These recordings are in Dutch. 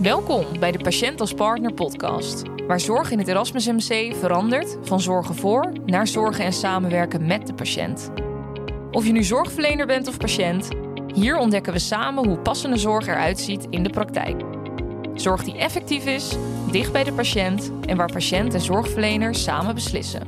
Welkom bij de Patiënt als Partner podcast, waar zorg in het Erasmus MC verandert van zorgen voor naar zorgen en samenwerken met de patiënt. Of je nu zorgverlener bent of patiënt, hier ontdekken we samen hoe passende zorg eruit ziet in de praktijk. Zorg die effectief is, dicht bij de patiënt en waar patiënt en zorgverlener samen beslissen.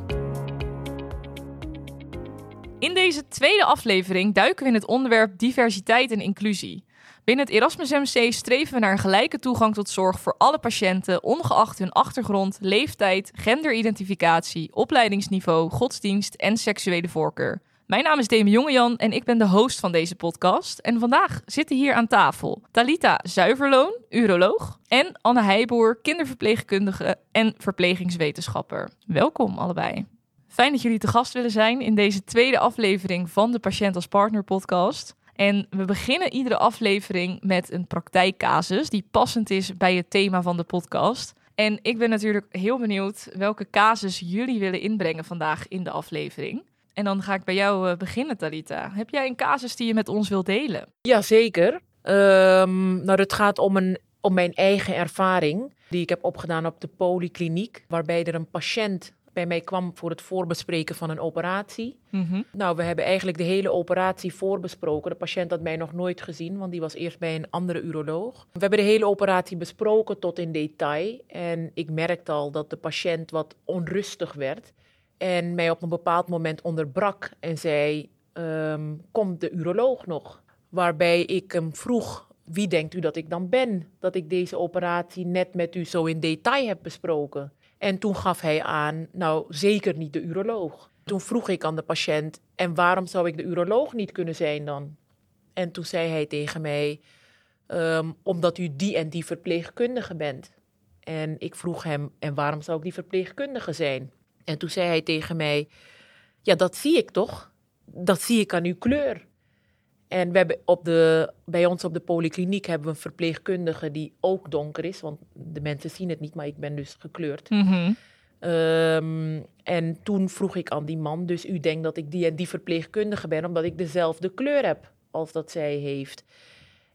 In deze tweede aflevering duiken we in het onderwerp diversiteit en inclusie. Binnen het Erasmus MC streven we naar een gelijke toegang tot zorg voor alle patiënten, ongeacht hun achtergrond, leeftijd, genderidentificatie, opleidingsniveau, godsdienst en seksuele voorkeur. Mijn naam is Demi Jongejan en ik ben de host van deze podcast. En vandaag zitten hier aan tafel Talita Zuiverloon, uroloog, en Anne Heijboer, kinderverpleegkundige en verplegingswetenschapper. Welkom allebei. Fijn dat jullie te gast willen zijn in deze tweede aflevering van de Patiënt als Partner podcast. En we beginnen iedere aflevering met een praktijkcasus die passend is bij het thema van de podcast. En ik ben natuurlijk heel benieuwd welke casus jullie willen inbrengen vandaag in de aflevering. En dan ga ik bij jou eh, beginnen, Talita. Heb jij een casus die je met ons wilt delen? Jazeker. Um, nou, het gaat om, een, om mijn eigen ervaring die ik heb opgedaan op de polykliniek, waarbij er een patiënt bij mij kwam voor het voorbespreken van een operatie. Mm Nou, we hebben eigenlijk de hele operatie voorbesproken. De patiënt had mij nog nooit gezien, want die was eerst bij een andere uroloog. We hebben de hele operatie besproken tot in detail. En ik merkte al dat de patiënt wat onrustig werd. En mij op een bepaald moment onderbrak en zei: um, Komt de uroloog nog? Waarbij ik hem vroeg: Wie denkt u dat ik dan ben? Dat ik deze operatie net met u zo in detail heb besproken. En toen gaf hij aan, nou zeker niet de uroloog. Toen vroeg ik aan de patiënt, en waarom zou ik de uroloog niet kunnen zijn dan? En toen zei hij tegen mij, um, omdat u die en die verpleegkundige bent. En ik vroeg hem, en waarom zou ik die verpleegkundige zijn? En toen zei hij tegen mij, ja dat zie ik toch? Dat zie ik aan uw kleur. En we hebben op de, bij ons op de polykliniek hebben we een verpleegkundige die ook donker is. Want de mensen zien het niet, maar ik ben dus gekleurd. Mm um, en toen vroeg ik aan die man, dus u denkt dat ik die en die verpleegkundige ben, omdat ik dezelfde kleur heb als dat zij heeft.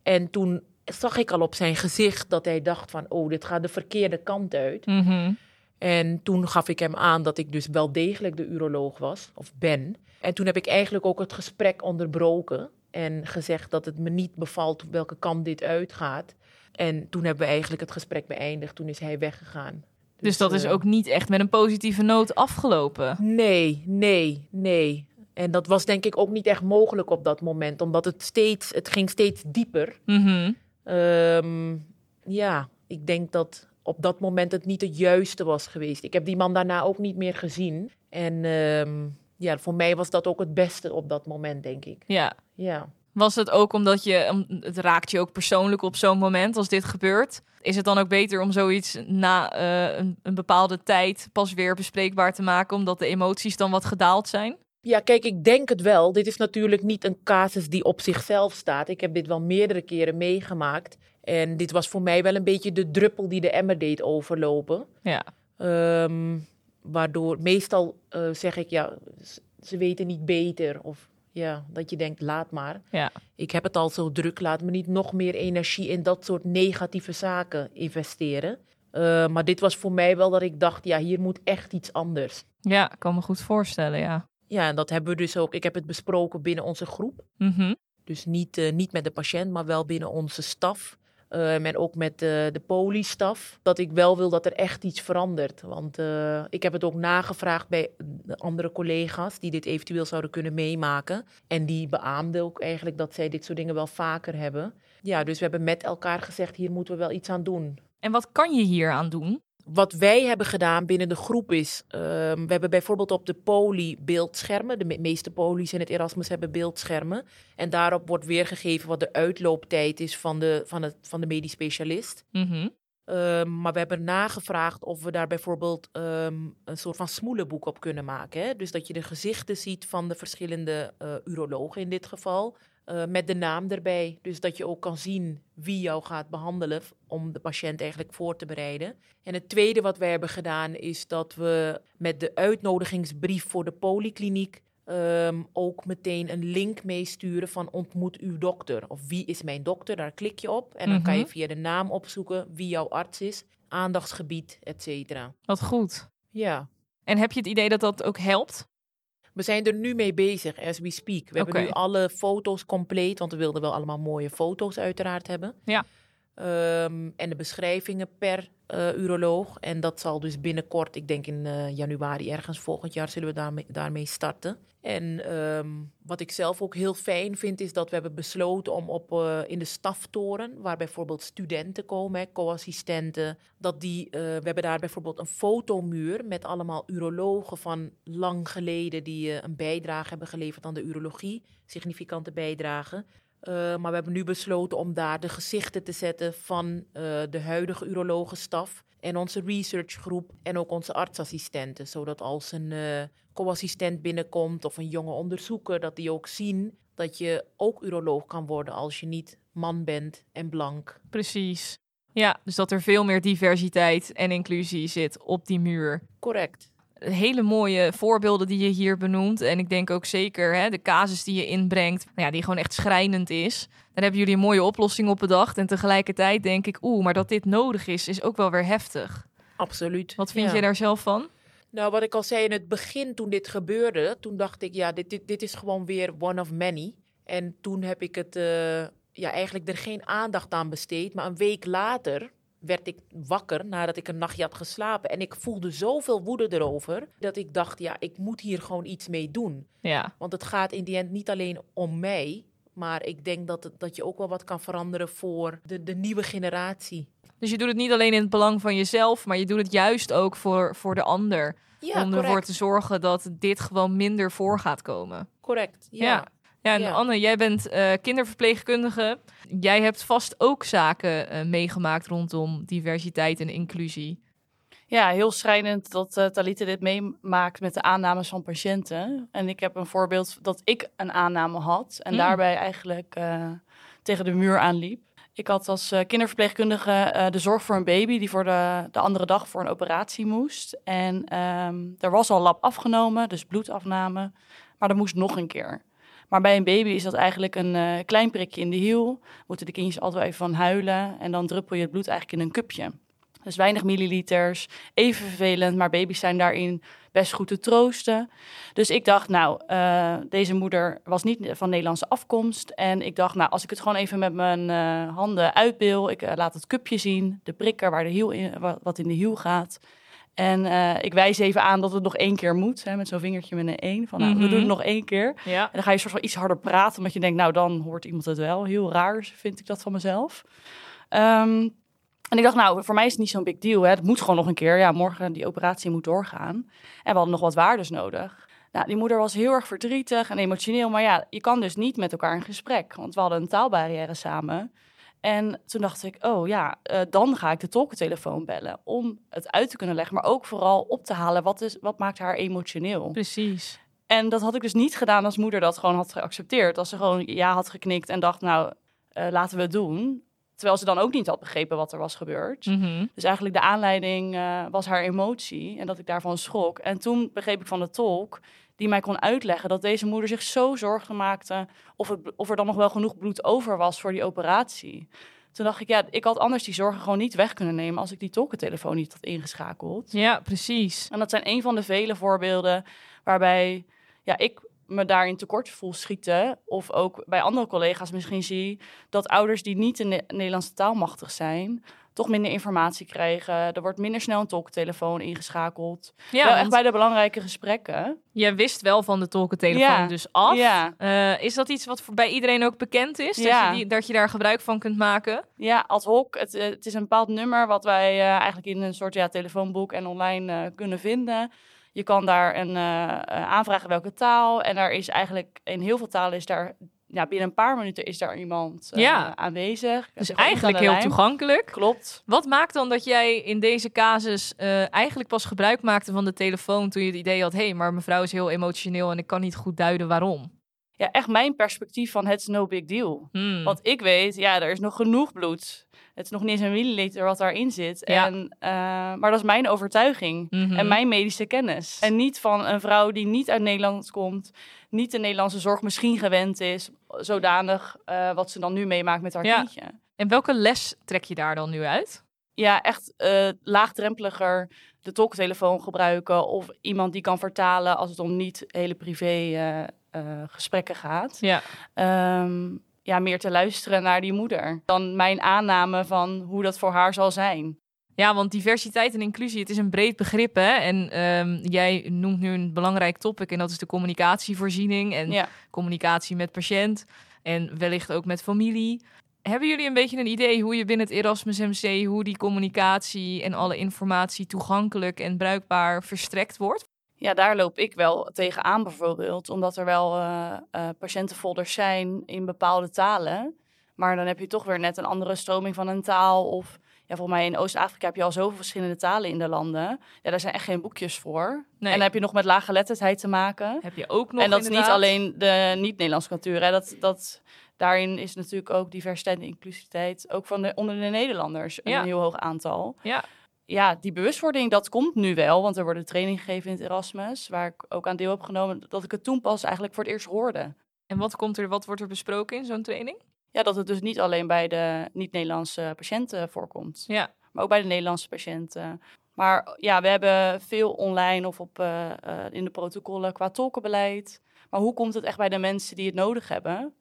En toen zag ik al op zijn gezicht dat hij dacht van, oh, dit gaat de verkeerde kant uit. Mm -hmm. En toen gaf ik hem aan dat ik dus wel degelijk de uroloog was, of ben. En toen heb ik eigenlijk ook het gesprek onderbroken en gezegd dat het me niet bevalt welke kant dit uitgaat. En toen hebben we eigenlijk het gesprek beëindigd. Toen is hij weggegaan. Dus, dus dat uh, is ook niet echt met een positieve noot afgelopen? Nee, nee, nee. En dat was denk ik ook niet echt mogelijk op dat moment, omdat het steeds, het ging steeds dieper. Mm -hmm. um, ja, ik denk dat op dat moment het niet het juiste was geweest. Ik heb die man daarna ook niet meer gezien. En um, ja, voor mij was dat ook het beste op dat moment, denk ik. Ja. Ja. Was het ook omdat je, het raakt je ook persoonlijk op zo'n moment als dit gebeurt? Is het dan ook beter om zoiets na uh, een, een, bepaalde tijd pas weer bespreekbaar te maken, omdat de emoties dan wat gedaald zijn? Ja, kijk, ik denk het wel. Dit is natuurlijk niet een casus die op zichzelf staat. Ik heb dit wel meerdere keren meegemaakt. En dit was voor mij wel een beetje de druppel die de emmer deed overlopen. Ja. Um, waardoor meestal uh, zeg ik, ja, ze weten niet beter. Of ja, dat je denkt, laat maar. Ja. Ik heb het al zo druk, laat me niet nog meer energie in dat soort negatieve zaken investeren. Uh, maar dit was voor mij wel dat ik dacht, ja, hier moet echt iets anders. Ja, ik kan me goed voorstellen, ja. Ja, en dat hebben we dus ook. Ik heb het besproken binnen onze groep. Mm -hmm. Dus niet, uh, niet met de patiënt, maar wel binnen onze staf. Uh, en ook met de, poliestaf. Dat ik wel wil dat er echt iets verandert. Want uh, ik heb het ook nagevraagd bij de andere collega's die dit eventueel zouden kunnen meemaken. En die beaamden ook eigenlijk dat zij dit soort dingen wel vaker hebben. Ja, dus we hebben met elkaar gezegd, hier moeten we wel iets aan doen. En wat kan je hier aan doen? Wat wij hebben gedaan binnen de groep is, uh, we hebben bijvoorbeeld op de poli beeldschermen. De me meeste polies in het Erasmus hebben beeldschermen. En daarop wordt weergegeven wat de uitlooptijd is van de, van het, van de medisch specialist. -hmm. uh, maar we hebben nagevraagd of we daar bijvoorbeeld um, een soort van smoelenboek op kunnen maken. Hè? Dus dat je de gezichten ziet van de verschillende uh, urologen in dit geval. Uh, met de naam erbij. Dus dat je ook kan zien wie jou gaat behandelen om de patiënt eigenlijk voor te bereiden. En het tweede wat wij hebben gedaan is dat we met de uitnodigingsbrief voor de polykliniek ehm, ook meteen een link meesturen van ontmoet uw dokter. Of wie is mijn dokter? Daar klik je op. En dan kan je Mhm. via de naam opzoeken wie jouw arts is, aandachtsgebied, et cetera. Wat goed. Ja. En heb je het idee dat dat ook helpt? We zijn er nu mee bezig, as we speak. We hebben nu alle foto's compleet, want we wilden wel allemaal mooie foto's uiteraard hebben. Ja. Ehm, en de beschrijvingen per eh, uroloog. En dat zal dus binnenkort, ik denk in eh, januari ergens volgend jaar, zullen we daarmee, daarmee starten. En ehm, wat ik zelf ook heel fijn vind, is dat we hebben besloten om op, eh, in de staftoren, waar bijvoorbeeld studenten komen, co-assistenten, dat die, we hebben daar bijvoorbeeld een fotomuur met allemaal urologen van lang geleden die een bijdrage hebben geleverd aan de urologie, significante bijdrage. Uh, maar we hebben nu besloten om daar de gezichten te zetten van uh, de huidige urologenstaf en onze researchgroep en ook onze artsassistenten. Zodat als een uh, co-assistent binnenkomt of een jonge onderzoeker, dat die ook zien dat je ook uroloog kan worden als je niet man bent en blank. Precies. Ja, dus dat er veel meer diversiteit en inclusie zit op die muur. Correct. Hele mooie voorbeelden die je hier benoemt. En ik denk ook zeker hè, de casus die je inbrengt, nou ja, die gewoon echt schrijnend is. Daar hebben jullie een mooie oplossing op bedacht. En tegelijkertijd denk ik, oeh, maar dat dit nodig is, is ook wel weer heftig. Absoluut. Wat vind ja. je daar zelf van? Nou, wat ik al zei in het begin toen dit gebeurde, toen dacht ik, ja, dit, dit, dit is gewoon weer one of many. En toen heb ik het, uh, ja, eigenlijk er geen aandacht aan besteed. Maar een week later werd ik wakker nadat ik een nachtje had geslapen. En ik voelde zoveel woede erover dat ik dacht, ja, ik moet hier gewoon iets mee doen. Ja. Want het gaat in die end niet alleen om mij, maar ik denk dat, dat je ook wel wat kan veranderen voor de, de nieuwe generatie. Dus je doet het niet alleen in het belang van jezelf, maar je doet het juist ook voor, voor de ander. Ja, om ervoor te zorgen dat dit gewoon minder voor gaat komen. Correct, ja. ja. Ja, en Ja. Anne, jij bent uh, kinderverpleegkundige. Jij hebt vast ook zaken uh, meegemaakt rondom diversiteit en inclusie. Ja, heel schrijnend dat uh, Talita dit meemaakt met de aannames van patiënten. En ik heb een voorbeeld dat ik een aanname had en Mm. daarbij eigenlijk tegen de muur aanliep. Ik had als kinderverpleegkundige de zorg voor een baby die voor de, de andere dag voor een operatie moest. En um, er was al lab afgenomen, dus bloedafname, maar er moest nog een keer. Maar bij een baby is dat eigenlijk een uh, klein prikje in de hiel. Moeten de kindjes altijd wel even van huilen en dan druppel je het bloed eigenlijk in een cupje. Dus weinig milliliters, even vervelend, maar baby's zijn daarin best goed te troosten. Dus ik dacht, nou, uh, deze moeder was niet van Nederlandse afkomst. En ik dacht, nou, als ik het gewoon even met mijn uh, handen uitbeel, ik laat het cupje zien, de prikker waar de hiel in, wat in de hiel gaat. En ik wijs even aan dat het nog één keer moet, hè, met zo'n vingertje met een één. Van, nou, Mhm. we doen het nog één keer. Ja. En dan ga je soort van iets harder praten, omdat je denkt, nou, dan hoort iemand het wel. Heel raar vind ik dat van mezelf. Um, en ik dacht, nou, voor mij is het niet zo'n big deal. Hè. Het moet gewoon nog een keer. Ja, morgen die operatie moet doorgaan. En we hadden nog wat waardes nodig. Nou, die moeder was heel erg verdrietig en emotioneel. Maar ja, je kan dus niet met elkaar in gesprek. Want we hadden een taalbarrière samen. En toen dacht ik, oh ja, uh, dan ga ik de tolkentelefoon bellen. Om het uit te kunnen leggen. Maar ook vooral op te halen, wat, is, wat maakt haar emotioneel? Precies. En dat had ik dus niet gedaan als moeder dat gewoon had geaccepteerd. Als ze gewoon ja had geknikt en dacht, nou, uh, laten we het doen. Terwijl ze dan ook niet had begrepen wat er was gebeurd. Mm -hmm. Dus eigenlijk de aanleiding uh, was haar emotie en dat ik daarvan schrok. En toen begreep ik van de tolk die mij kon uitleggen dat deze moeder zich zo zorgen maakte of, het, of er dan nog wel genoeg bloed over was voor die operatie. Toen dacht ik, ja, ik had anders die zorgen gewoon niet weg kunnen nemen als ik die tolkentelefoon niet had ingeschakeld. Ja, precies. En dat zijn een van de vele voorbeelden waarbij ja, ik me daarin tekort voel schieten. Of ook bij andere collega's misschien zie dat ouders die niet in de Nederlandse taal machtig zijn, toch minder informatie krijgen. Er wordt minder snel een tolktelefoon ingeschakeld. Ja, wel echt bij de belangrijke gesprekken. jij wist wel van de tolkentelefoon Ja. dus af. Ja. Eh, is dat iets wat voor bij iedereen ook bekend is? Dat, Ja. je die, dat je daar gebruik van kunt maken? Ja, ad hoc. Het, eh, het is een bepaald nummer wat wij eh, eigenlijk in een soort ja, telefoonboek en online kunnen vinden. Je kan daar een, eh, aanvragen welke taal. En daar is eigenlijk in heel veel talen is daar ja, binnen een paar minuten is daar iemand eh, Ja. aanwezig. Dus eigenlijk heel lijn. toegankelijk. Klopt. Wat maakt dan dat jij in deze casus eigenlijk pas gebruik maakte van de telefoon toen je het idee had, hé, hey, maar mevrouw is heel emotioneel en ik kan niet goed duiden waarom? Ja, echt mijn perspectief van het is no big deal. Hmm. Want ik weet, ja, er is nog genoeg bloed. Het is nog niet eens een milliliter wat daarin zit. Ja. En, eh, maar dat is mijn overtuiging Mhm. en mijn medische kennis. En niet van een vrouw die niet uit Nederland komt, niet de Nederlandse zorg misschien gewend is, zodanig eh, wat ze dan nu meemaakt met haar Ja. kindje. En welke les trek je daar dan nu uit? Ja, echt eh, laagdrempeliger de tolktelefoon gebruiken of iemand die kan vertalen als het om niet hele privé gesprekken gaat. Ja. Ehm, ja, meer te luisteren naar die moeder dan mijn aanname van hoe dat voor haar zal zijn. Ja, want diversiteit en inclusie, het is een breed begrip. Hè? En ehm, jij noemt nu een belangrijk topic en dat is de communicatievoorziening en Ja. communicatie met patiënt en wellicht ook met familie. Hebben jullie een beetje een idee hoe je binnen het Erasmus MC, hoe die communicatie en alle informatie toegankelijk en bruikbaar verstrekt wordt? Ja, daar loop ik wel tegenaan bijvoorbeeld, omdat er wel eh, patiëntenfolders zijn in bepaalde talen. Maar dan heb je toch weer net een andere stroming van een taal. Of ja, volgens mij in Oost-Afrika heb je al zoveel verschillende talen in de landen. Ja, daar zijn echt geen boekjes voor. Nee. En dan heb je nog met lage geletterdheid te maken. Heb je ook nog en dat is niet alleen de niet-Nederlandse cultuur. Hè. Dat, dat, daarin is natuurlijk ook diversiteit en inclusiviteit, ook van de, onder de Nederlanders, Ja. een heel hoog aantal. Ja. Ja, die bewustwording, dat komt nu wel, want er worden training gegeven in het Erasmus, waar ik ook aan deel heb genomen, dat ik het toen pas eigenlijk voor het eerst hoorde. En wat, komt er, wat wordt er besproken in zo'n training? Ja, dat het dus niet alleen bij de niet-Nederlandse patiënten voorkomt, Ja. maar ook bij de Nederlandse patiënten. Maar ja, we hebben veel online of op, eh, eh, in de protocollen qua tolkenbeleid. Maar hoe komt het echt bij de mensen die het nodig hebben?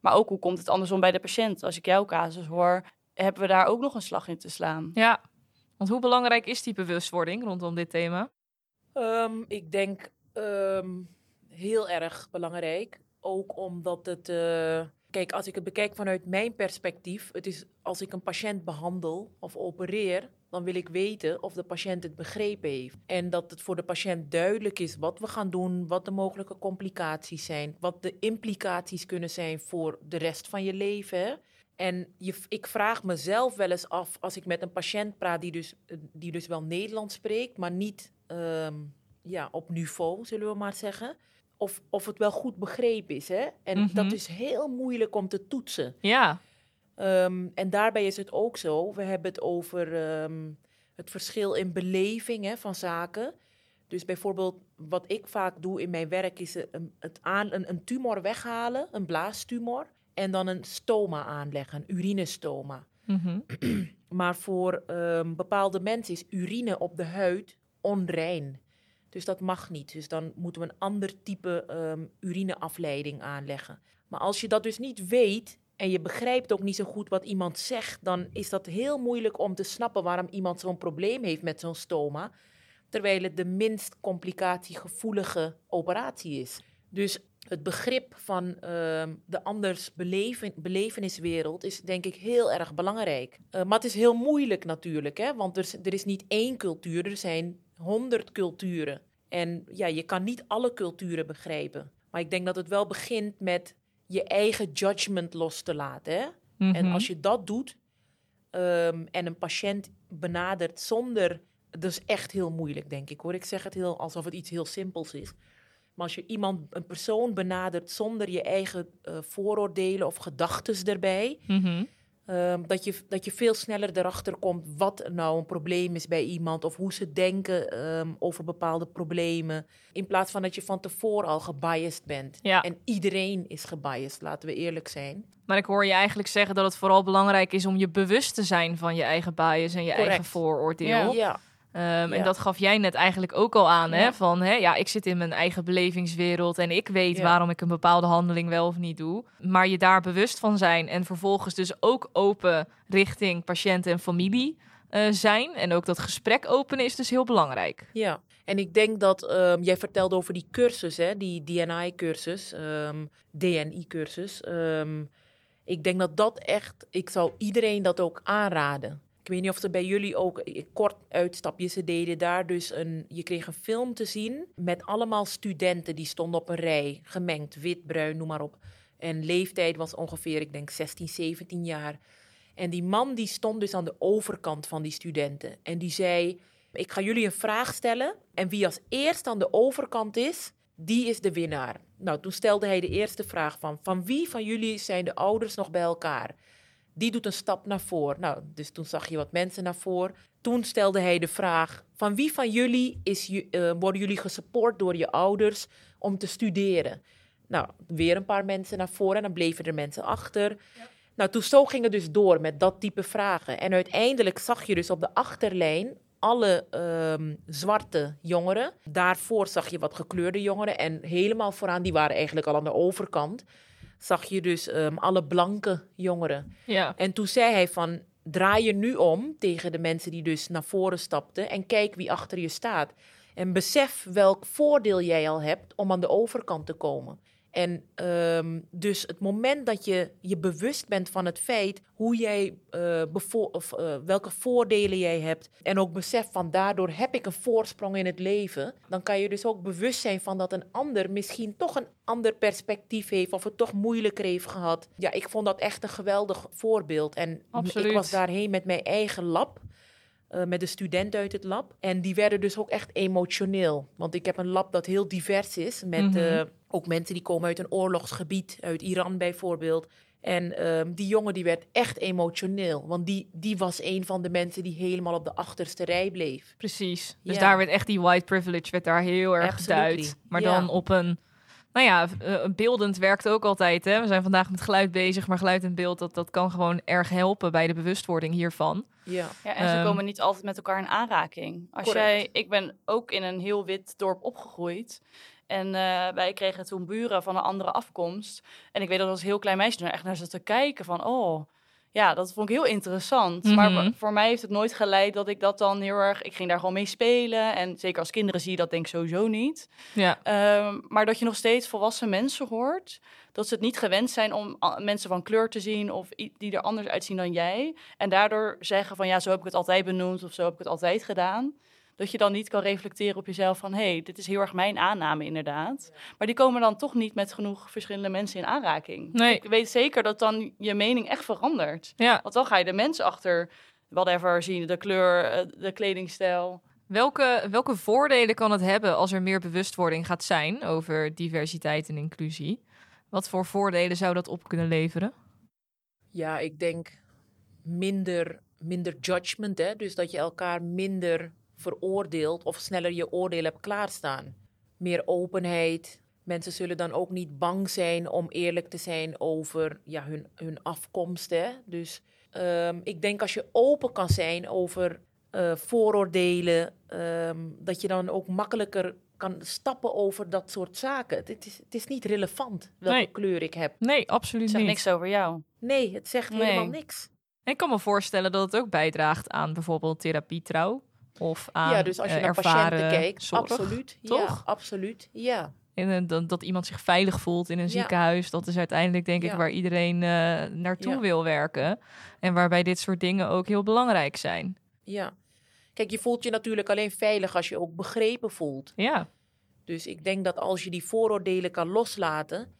Maar ook hoe komt het andersom bij de patiënt? Als ik jouw casus hoor, hebben we daar ook nog een slag in te slaan. ja. Want hoe belangrijk is die bewustwording rondom dit thema? Ehm, ik denk ehm, heel erg belangrijk. Ook omdat het. eh, kijk, als ik het bekijk vanuit mijn perspectief. Het is als ik een patiënt behandel of opereer. Dan wil ik weten of de patiënt het begrepen heeft. En dat het voor de patiënt duidelijk is wat we gaan doen, wat de mogelijke complicaties zijn, wat de implicaties kunnen zijn voor de rest van je leven. En je, ik vraag mezelf wel eens af, als ik met een patiënt praat die dus, eh, die dus wel Nederlands spreekt, maar niet ehm, ja, op niveau, zullen we maar zeggen. Of, of het wel goed begrepen is. Hè? En Mhm. dat is heel moeilijk om te toetsen. Ja. Ehm, en daarbij is het ook zo, we hebben het over ehm, het verschil in beleving hè, van zaken. Dus bijvoorbeeld, wat ik vaak doe in mijn werk, is een, het aan, een, een tumor weghalen, een blaastumor, en dan een stoma aanleggen, een urinestoma. Mhm. Maar voor ehm, bepaalde mensen is urine op de huid onrein. Dus dat mag niet. Dus dan moeten we een ander type ehm, urineafleiding aanleggen. Maar als je dat dus niet weet en je begrijpt ook niet zo goed wat iemand zegt, dan is dat heel moeilijk om te snappen waarom iemand zo'n probleem heeft met zo'n stoma. Terwijl het de minst complicatiegevoelige operatie is. Dus het begrip van ehm, de anders beleven, beleveniswereld is denk ik heel erg belangrijk. Eh, maar het is heel moeilijk natuurlijk, hè? want er, is- er is niet één cultuur, er zijn honderd culturen. En ja, je kan niet alle culturen begrijpen. Maar ik denk dat het wel begint met je eigen judgment los te laten. Hè? En Mhm. als je dat doet ehm, en een patiënt benadert zonder. Dat is echt heel moeilijk, denk ik hoor. Ik zeg het heel alsof het iets heel simpels is. Maar als je iemand, een persoon benadert zonder je eigen eh, vooroordelen of gedachten erbij, Mhm. ehm, dat, je, dat je veel sneller erachter komt wat nou een probleem is bij iemand of hoe ze denken ehm, over bepaalde problemen. In plaats van dat je van tevoren al gebiased bent. Ja. En iedereen is gebiased, laten we eerlijk zijn. Maar ik hoor je eigenlijk zeggen dat het vooral belangrijk is om je bewust te zijn van je eigen bias en je eigen vooroordeel. Ja. Ja, Ehm, En dat gaf jij net eigenlijk ook al aan, hè? Van, hè, ja, ik zit in mijn eigen belevingswereld en ik weet Ja. waarom ik een bepaalde handeling wel of niet doe. Maar je daar bewust van zijn en vervolgens dus ook open richting patiënt en familie eh, zijn. En ook dat gesprek openen is dus heel belangrijk. Ja, en ik denk dat ehm, jij vertelde over die cursus, hè, die DNI-cursus, ehm, DNI-cursus. Ik denk dat dat echt, ik zou iedereen dat ook aanraden. Ik weet niet of ze bij jullie ook kort uitstapje, ze deden daar dus een, je kreeg een film te zien met allemaal studenten die stonden op een rij, gemengd, wit, bruin, noem maar op. En leeftijd was ongeveer, ik denk 16, 17 jaar. En die man die stond dus aan de overkant van die studenten. En die zei, ik ga jullie een vraag stellen. En wie als eerst aan de overkant is, die is de winnaar. Nou, toen stelde hij de eerste vraag van, van wie van jullie zijn de ouders nog bij elkaar? Die doet een stap naar voren. Nou, dus toen zag je wat mensen naar voren. Toen stelde hij de vraag: van wie van jullie is, eh, worden jullie gesupport door je ouders om te studeren? Nou, weer een paar mensen naar voren en dan bleven er mensen achter. Nou, toen zo ging het dus door met dat type vragen. En uiteindelijk zag je dus op de achterlijn alle ehm, zwarte jongeren. Daarvoor zag je wat gekleurde jongeren. En helemaal vooraan, die waren eigenlijk al aan de overkant, zag je dus ehm, alle blanke jongeren. Ja. En toen zei hij van, draai je nu om tegen de mensen die dus naar voren stapten en kijk wie achter je staat. En besef welk voordeel jij al hebt om aan de overkant te komen. En ehm, dus het moment dat je je bewust bent van het feit hoe jij, eh, of, eh, welke voordelen jij hebt. En ook besef van daardoor heb ik een voorsprong in het leven. Dan kan je dus ook bewust zijn van dat een ander misschien toch een ander perspectief heeft. Of het toch moeilijker heeft gehad. Ja, ik vond dat echt een geweldig voorbeeld. En Absoluut. ik was daarheen met mijn eigen lab. eh, met de studenten uit het lab. En die werden dus ook echt emotioneel. Want ik heb een lab dat heel divers is. Met eh, ook mensen die komen uit een oorlogsgebied, uit Iran bijvoorbeeld. En ehm, die jongen die werd echt emotioneel. Want die, die was een van de mensen die helemaal op de achterste rij bleef. Precies. Dus Ja. daar werd echt die white privilege werd daar heel erg geduid. Maar Ja. dan op een... Nou ja, eh, beeldend werkt ook altijd. Hè? We zijn vandaag met geluid bezig, maar geluid en beeld... Dat, dat kan gewoon erg helpen bij de bewustwording hiervan. Ja, Ja, en ze Ehm, komen niet altijd met elkaar in aanraking. Als Correct. jij, ik ben ook in een heel wit dorp opgegroeid. En eh, wij kregen toen buren van een andere afkomst. En ik weet dat als heel klein meisje er echt naar zat te kijken van... oh, ja, dat vond ik heel interessant. Maar Mhm. voor mij heeft het nooit geleid dat ik dat dan heel erg... Ik ging daar gewoon mee spelen. En zeker als kinderen zie je dat denk ik sowieso niet. Ja, Ehm, maar dat je nog steeds volwassen mensen hoort. Dat ze het niet gewend zijn om mensen van kleur te zien of die er anders uitzien dan jij. En daardoor zeggen van ja, zo heb ik het altijd benoemd of zo heb ik het altijd gedaan. Dat je dan niet kan reflecteren op jezelf van hé, hey, dit is heel erg mijn aanname inderdaad. Maar die komen dan toch niet met genoeg verschillende mensen in aanraking. Nee. Ik weet zeker dat dan je mening echt verandert. ja. Want dan ga je de mens achter whatever zien, de kleur, eh, de kledingstijl. Welke, welke voordelen kan het hebben als er meer bewustwording gaat zijn over diversiteit en inclusie? Wat voor voordelen zou dat op kunnen leveren? ja ik denk minder, minder judgment. Hè? Dus dat je elkaar minder veroordeelt of sneller je oordeel hebt klaarstaan. Meer openheid. Mensen zullen dan ook niet bang zijn om eerlijk te zijn over ja, hun, hun afkomst. Hè? Dus ehm, ik denk als je open kan zijn over eh, vooroordelen, ehm, dat je dan ook makkelijker kan stappen over dat soort zaken. Het is, het is niet relevant welke Nee. kleur ik heb. Nee, absoluut Zeg niet. niks over jou. Nee, het zegt Nee. helemaal niks. En Ik kan me voorstellen dat het ook bijdraagt aan bijvoorbeeld therapietrouw. Of aan ja, dus als je eh, naar patiënten kijkt, zorg. absoluut. Ja, toch? absoluut. Ja, En dat, dat iemand zich veilig voelt in een Ja. ziekenhuis. Dat is uiteindelijk denk ik Ja. waar iedereen eh, naartoe Ja. wil werken. En waarbij dit soort dingen ook heel belangrijk zijn. ja. Kijk, je voelt je natuurlijk alleen veilig als je ook begrepen voelt. Ja, Dus ik denk dat als je die vooroordelen kan loslaten.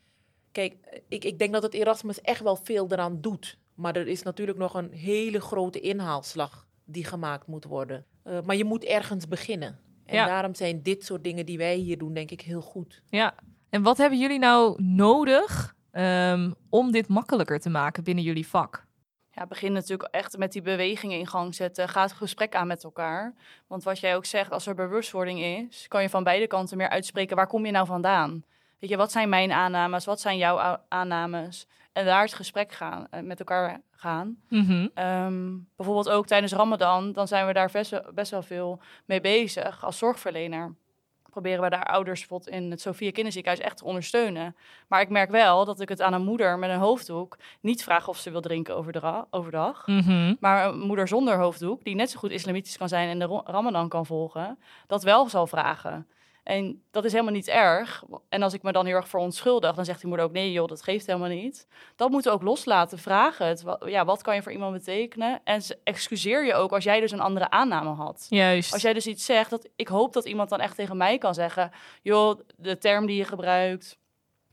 Kijk, ik, ik denk dat het Erasmus echt wel veel eraan doet. Maar er is natuurlijk nog een hele grote inhaalslag die gemaakt moet worden. Eh, maar je moet ergens beginnen. En Ja. daarom zijn dit soort dingen die wij hier doen, denk ik, heel goed. ja. En wat hebben jullie nou nodig ehm, om dit makkelijker te maken binnen jullie vak? Ja, begin natuurlijk echt met die bewegingen in gang zetten. Ga het gesprek aan met elkaar. Want wat jij ook zegt, als er bewustwording is, kan je van beide kanten meer uitspreken. Waar kom je nou vandaan? Weet je, wat zijn mijn aannames? Wat zijn jouw aannames? En daar het gesprek gaan, eh, met elkaar gaan. Mhm. Ehm, bijvoorbeeld ook tijdens Ramadan, dan zijn we daar best wel, best wel veel mee bezig als zorgverlener. Proberen we daar ouders bijvoorbeeld in het Sophia Kinderziekenhuis echt te ondersteunen. Maar ik merk wel dat ik het aan een moeder met een hoofddoek niet vraag of ze wil drinken overdra- overdag. Mhm. Maar een moeder zonder hoofddoek, die net zo goed islamitisch kan zijn en de Ramadan kan volgen, dat wel zal vragen. En dat is helemaal niet erg. En als ik me dan heel erg verontschuldig, dan zegt die moeder ook: nee, joh, dat geeft helemaal niet. Dat moeten we ook loslaten. Vragen het. Ja, wat kan je voor iemand betekenen? En excuseer je ook als jij dus een andere aanname had. Juist. Als jij dus iets zegt, dat, ik hoop dat iemand dan echt tegen mij kan zeggen: joh, de term die je gebruikt,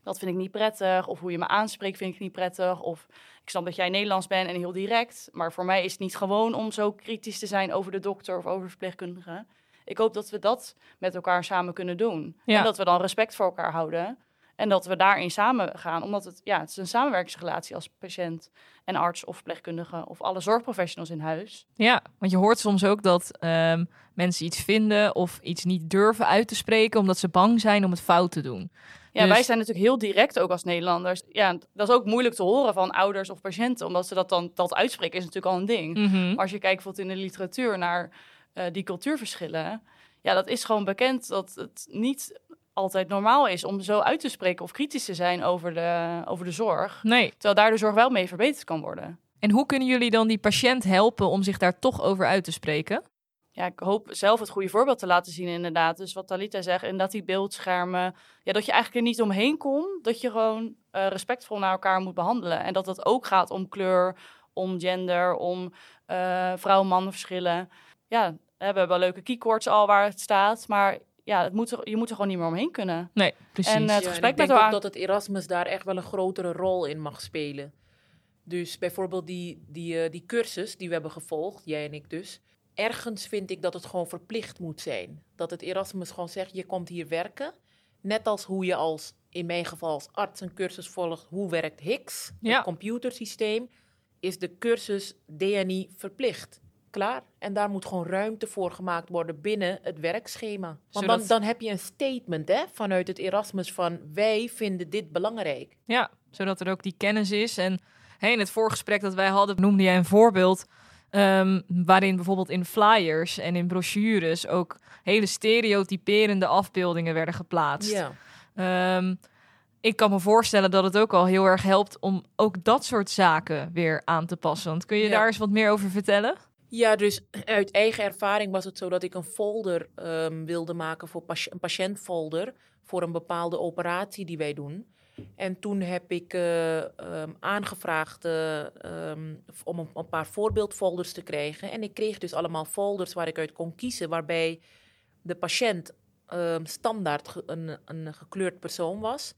dat vind ik niet prettig. Of hoe je me aanspreekt, vind ik niet prettig. Of ik snap dat jij Nederlands bent en heel direct. Maar voor mij is het niet gewoon om zo kritisch te zijn over de dokter of over de verpleegkundige. Ik hoop dat we dat met elkaar samen kunnen doen. Ja. En dat we dan respect voor elkaar houden. En dat we daarin samen gaan, omdat het, ja, het is een samenwerkingsrelatie als patiënt en arts of verpleegkundige of alle zorgprofessionals in huis. Ja, want je hoort soms ook dat ehm, mensen iets vinden of iets niet durven uit te spreken omdat ze bang zijn om het fout te doen. Ja, Dus- wij zijn natuurlijk heel direct ook als Nederlanders. Ja, dat is ook moeilijk te horen van ouders of patiënten, omdat ze dat dan dat uitspreken is natuurlijk al een ding. Mhm. Maar als je kijkt bijvoorbeeld in de literatuur naar eh, die cultuurverschillen, ja, dat is gewoon bekend dat het niet altijd normaal is om zo uit te spreken of kritisch te zijn over de, over de zorg. Nee. Terwijl daar de zorg wel mee verbeterd kan worden. En hoe kunnen jullie dan die patiënt helpen om zich daar toch over uit te spreken? Ja, ik hoop zelf het goede voorbeeld te laten zien inderdaad. Dus wat Talita zegt, en dat die beeldschermen... Ja, dat je eigenlijk er niet omheen komt. Dat je gewoon eh, respectvol naar elkaar moet behandelen. En dat het ook gaat om kleur, om gender, om eh vrouw-man verschillen. Ja, we hebben wel leuke keycords al waar het staat. Maar ja, het moet er, je moet er gewoon niet meer omheen kunnen. Nee, precies. En, eh, het Ja, gesprek ik met denk ook dat het Erasmus daar echt wel een grotere rol in mag spelen. Dus bijvoorbeeld die, die, eh, die cursus die we hebben gevolgd, jij en ik dus. Ergens vind ik dat het gewoon verplicht moet zijn. Dat het Erasmus gewoon zegt, je komt hier werken. Net als hoe je als, in mijn geval als arts een cursus volgt, hoe werkt HICS, Ja. het computersysteem, is de cursus DNI verplicht. Klaar. En daar moet gewoon ruimte voor gemaakt worden binnen het werkschema. Want dan, dan heb je een statement hè, vanuit het Erasmus van wij vinden dit belangrijk. Ja, zodat er ook die kennis is. En hey, in het voorgesprek dat wij hadden, noemde jij een voorbeeld. ehm, waarin bijvoorbeeld in flyers en in brochures ook hele stereotyperende afbeeldingen werden geplaatst. Ja. Ehm, ik kan me voorstellen dat het ook al heel erg helpt om ook dat soort zaken weer aan te passen. Want kun je Ja. daar eens wat meer over vertellen? Ja, dus uit eigen ervaring was het zo dat ik een folder ehm, wilde maken voor een patiëntfolder voor een bepaalde operatie die wij doen. En toen heb ik eh, ehm, aangevraagd eh, ehm, om een, paar voorbeeldfolders te krijgen. En ik kreeg dus allemaal folders waar ik uit kon kiezen, waarbij de patiënt standaard een, een gekleurd persoon was.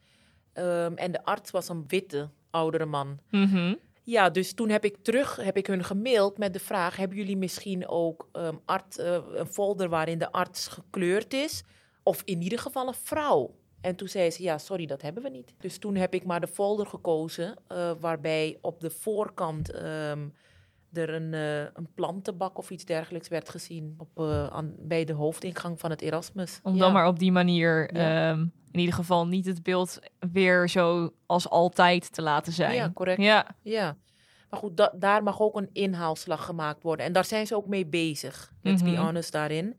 En de arts was een witte oudere man. Mhm. Ja, dus toen heb ik terug, heb ik hun gemaild met de vraag: hebben jullie misschien ook ehm, art, eh, een folder waarin de arts gekleurd is? Of in ieder geval een vrouw? En toen zei ze: ja, sorry, dat hebben we niet. Dus toen heb ik maar de folder gekozen, eh, waarbij op de voorkant ehm, er een, eh, een plantenbak of iets dergelijks werd gezien op, eh, aan, bij de hoofdingang van het Erasmus. Om Ja. dan maar op die manier Ja. ehm, in ieder geval niet het beeld weer zo als altijd te laten zijn. Ja, correct. Ja, Ja. Maar goed, da- daar mag ook een inhaalslag gemaakt worden. En daar zijn ze ook mee bezig, let's be Mhm. honest, daarin.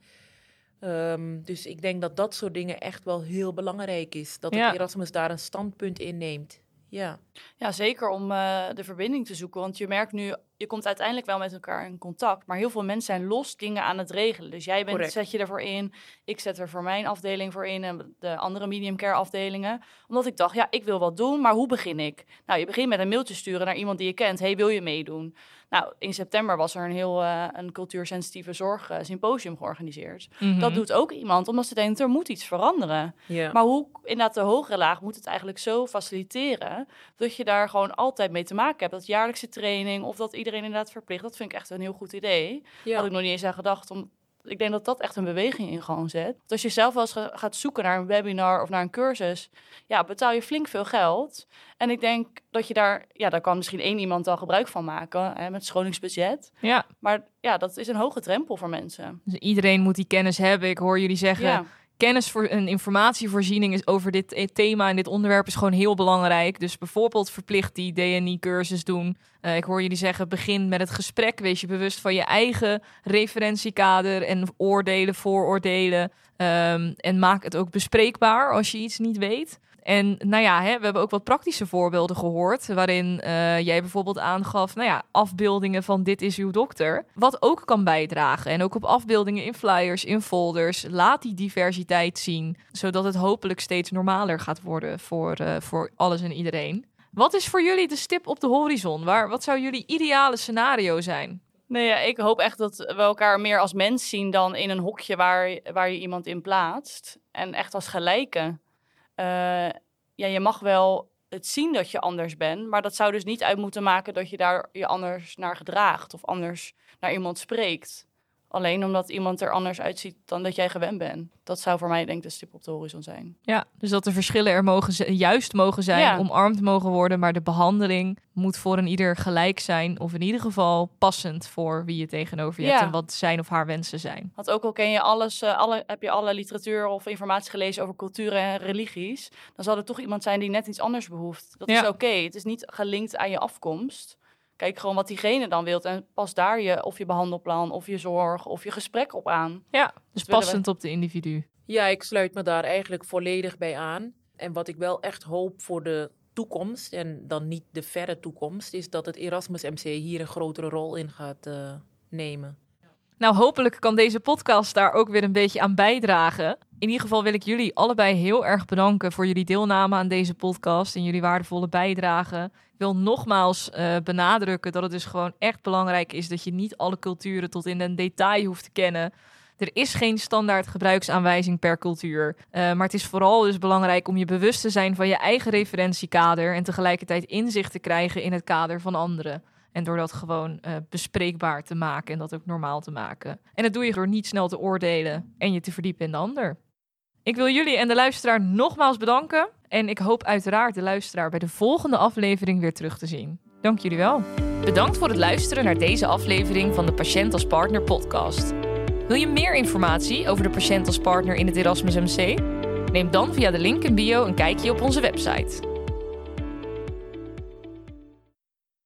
Ehm, dus ik denk dat dat soort dingen echt wel heel belangrijk is. Dat Ja. het Erasmus daar een standpunt in neemt. Ja, Ja, zeker om eh, de verbinding te zoeken. Want je merkt nu, je komt uiteindelijk wel met elkaar in contact. Maar heel veel mensen zijn los dingen aan het regelen. Dus jij bent, Correct. zet je ervoor in. Ik zet er voor mijn afdeling voor in. En de andere medium care afdelingen. Omdat ik dacht, ja, ik wil wat doen. Maar hoe begin ik? Nou, je begint met een mailtje sturen naar iemand die je kent. hey, wil je meedoen? Nou, in september was er een heel eh, een cultuursensitieve zorg eh, symposium georganiseerd. Mhm. Dat doet ook iemand, omdat ze denkt, er moet iets veranderen. Maar hoe, inderdaad, de hogere laag moet het eigenlijk zo faciliteren dat je daar gewoon altijd mee te maken hebt. Dat jaarlijkse training of dat iedereen inderdaad verplicht. Dat vind ik echt een heel goed idee. ja. Had ik nog niet eens aan gedacht. Om, ik denk dat dat echt een beweging in gang zet. Want als je zelf wel eens ga- gaat zoeken naar een webinar of naar een cursus, ja, betaal je flink veel geld. En ik denk dat je daar, ja, daar kan misschien één iemand al gebruik van maken hè, met scholingsbudget. ja, Maar ja, dat is een hoge drempel voor mensen. dus iedereen moet die kennis hebben. Ik hoor jullie zeggen, Ja. Kennis voor een informatievoorziening is over dit eh, thema en dit onderwerp is gewoon heel belangrijk. Dus bijvoorbeeld verplicht die DNI-cursus doen. Eh, ik hoor jullie zeggen, begin met het gesprek. Wees je bewust van je eigen referentiekader en oordelen, vooroordelen. Ehm, en maak het ook bespreekbaar als je iets niet weet. En nou ja, hè, we hebben ook wat praktische voorbeelden gehoord. Waarin eh, jij bijvoorbeeld aangaf, nou ja, afbeeldingen van dit is uw dokter. Wat ook kan bijdragen. En ook op afbeeldingen in flyers, in folders. Laat die diversiteit zien. Zodat het hopelijk steeds normaler gaat worden voor, eh, voor alles en iedereen. Wat is voor jullie de stip op de horizon? Waar, wat zou jullie ideale scenario zijn? Nee, ja, ik hoop echt dat we elkaar meer als mens zien dan in een hokje waar, waar je iemand in plaatst. En echt als gelijken. Eh, ja, je mag wel het zien dat je anders bent, maar dat zou dus niet uit moeten maken dat je daar je anders naar gedraagt of anders naar iemand spreekt. Alleen omdat iemand er anders uitziet dan dat jij gewend bent. Dat zou voor mij denk ik de stip op de horizon zijn. Ja, dus dat de verschillen er mogen juist mogen zijn, Ja. omarmd mogen worden, maar de behandeling moet voor een ieder gelijk zijn, of in ieder geval passend voor wie je tegenover je hebt en wat zijn of haar wensen zijn. Want ook al ken je alles, eh, alle, heb je alle literatuur of informatie gelezen over culturen en religies, dan zal er toch iemand zijn die net iets anders behoeft. Dat Ja. is oké. Het is niet gelinkt aan je afkomst. Kijk gewoon wat diegene dan wilt en pas daar je of je behandelplan of je zorg of je gesprek op aan. Ja, dus we- passend op de individu. Ja, ik sluit me daar eigenlijk volledig bij aan. En wat ik wel echt hoop voor de toekomst, en dan niet de verre toekomst, is dat het Erasmus MC hier een grotere rol in gaat eh, nemen. Nou, hopelijk kan deze podcast daar ook weer een beetje aan bijdragen. In ieder geval wil ik jullie allebei heel erg bedanken voor jullie deelname aan deze podcast en jullie waardevolle bijdrage. Ik wil nogmaals eh, benadrukken dat het dus gewoon echt belangrijk is dat je niet alle culturen tot in een detail hoeft te kennen. Er is geen standaard gebruiksaanwijzing per cultuur. Eh, maar het is vooral dus belangrijk om je bewust te zijn van je eigen referentiekader en tegelijkertijd inzicht te krijgen in het kader van anderen. En door dat gewoon eh, bespreekbaar te maken en dat ook normaal te maken. En dat doe je door niet snel te oordelen en je te verdiepen in de ander. Ik wil jullie en de luisteraar nogmaals bedanken. En ik hoop uiteraard de luisteraar bij de volgende aflevering weer terug te zien. Dank jullie wel. Bedankt voor het luisteren naar deze aflevering van de Patiënt als Partner podcast. Wil je meer informatie over de patiënt als partner in het Erasmus MC? Neem dan via de link in bio een kijkje op onze website.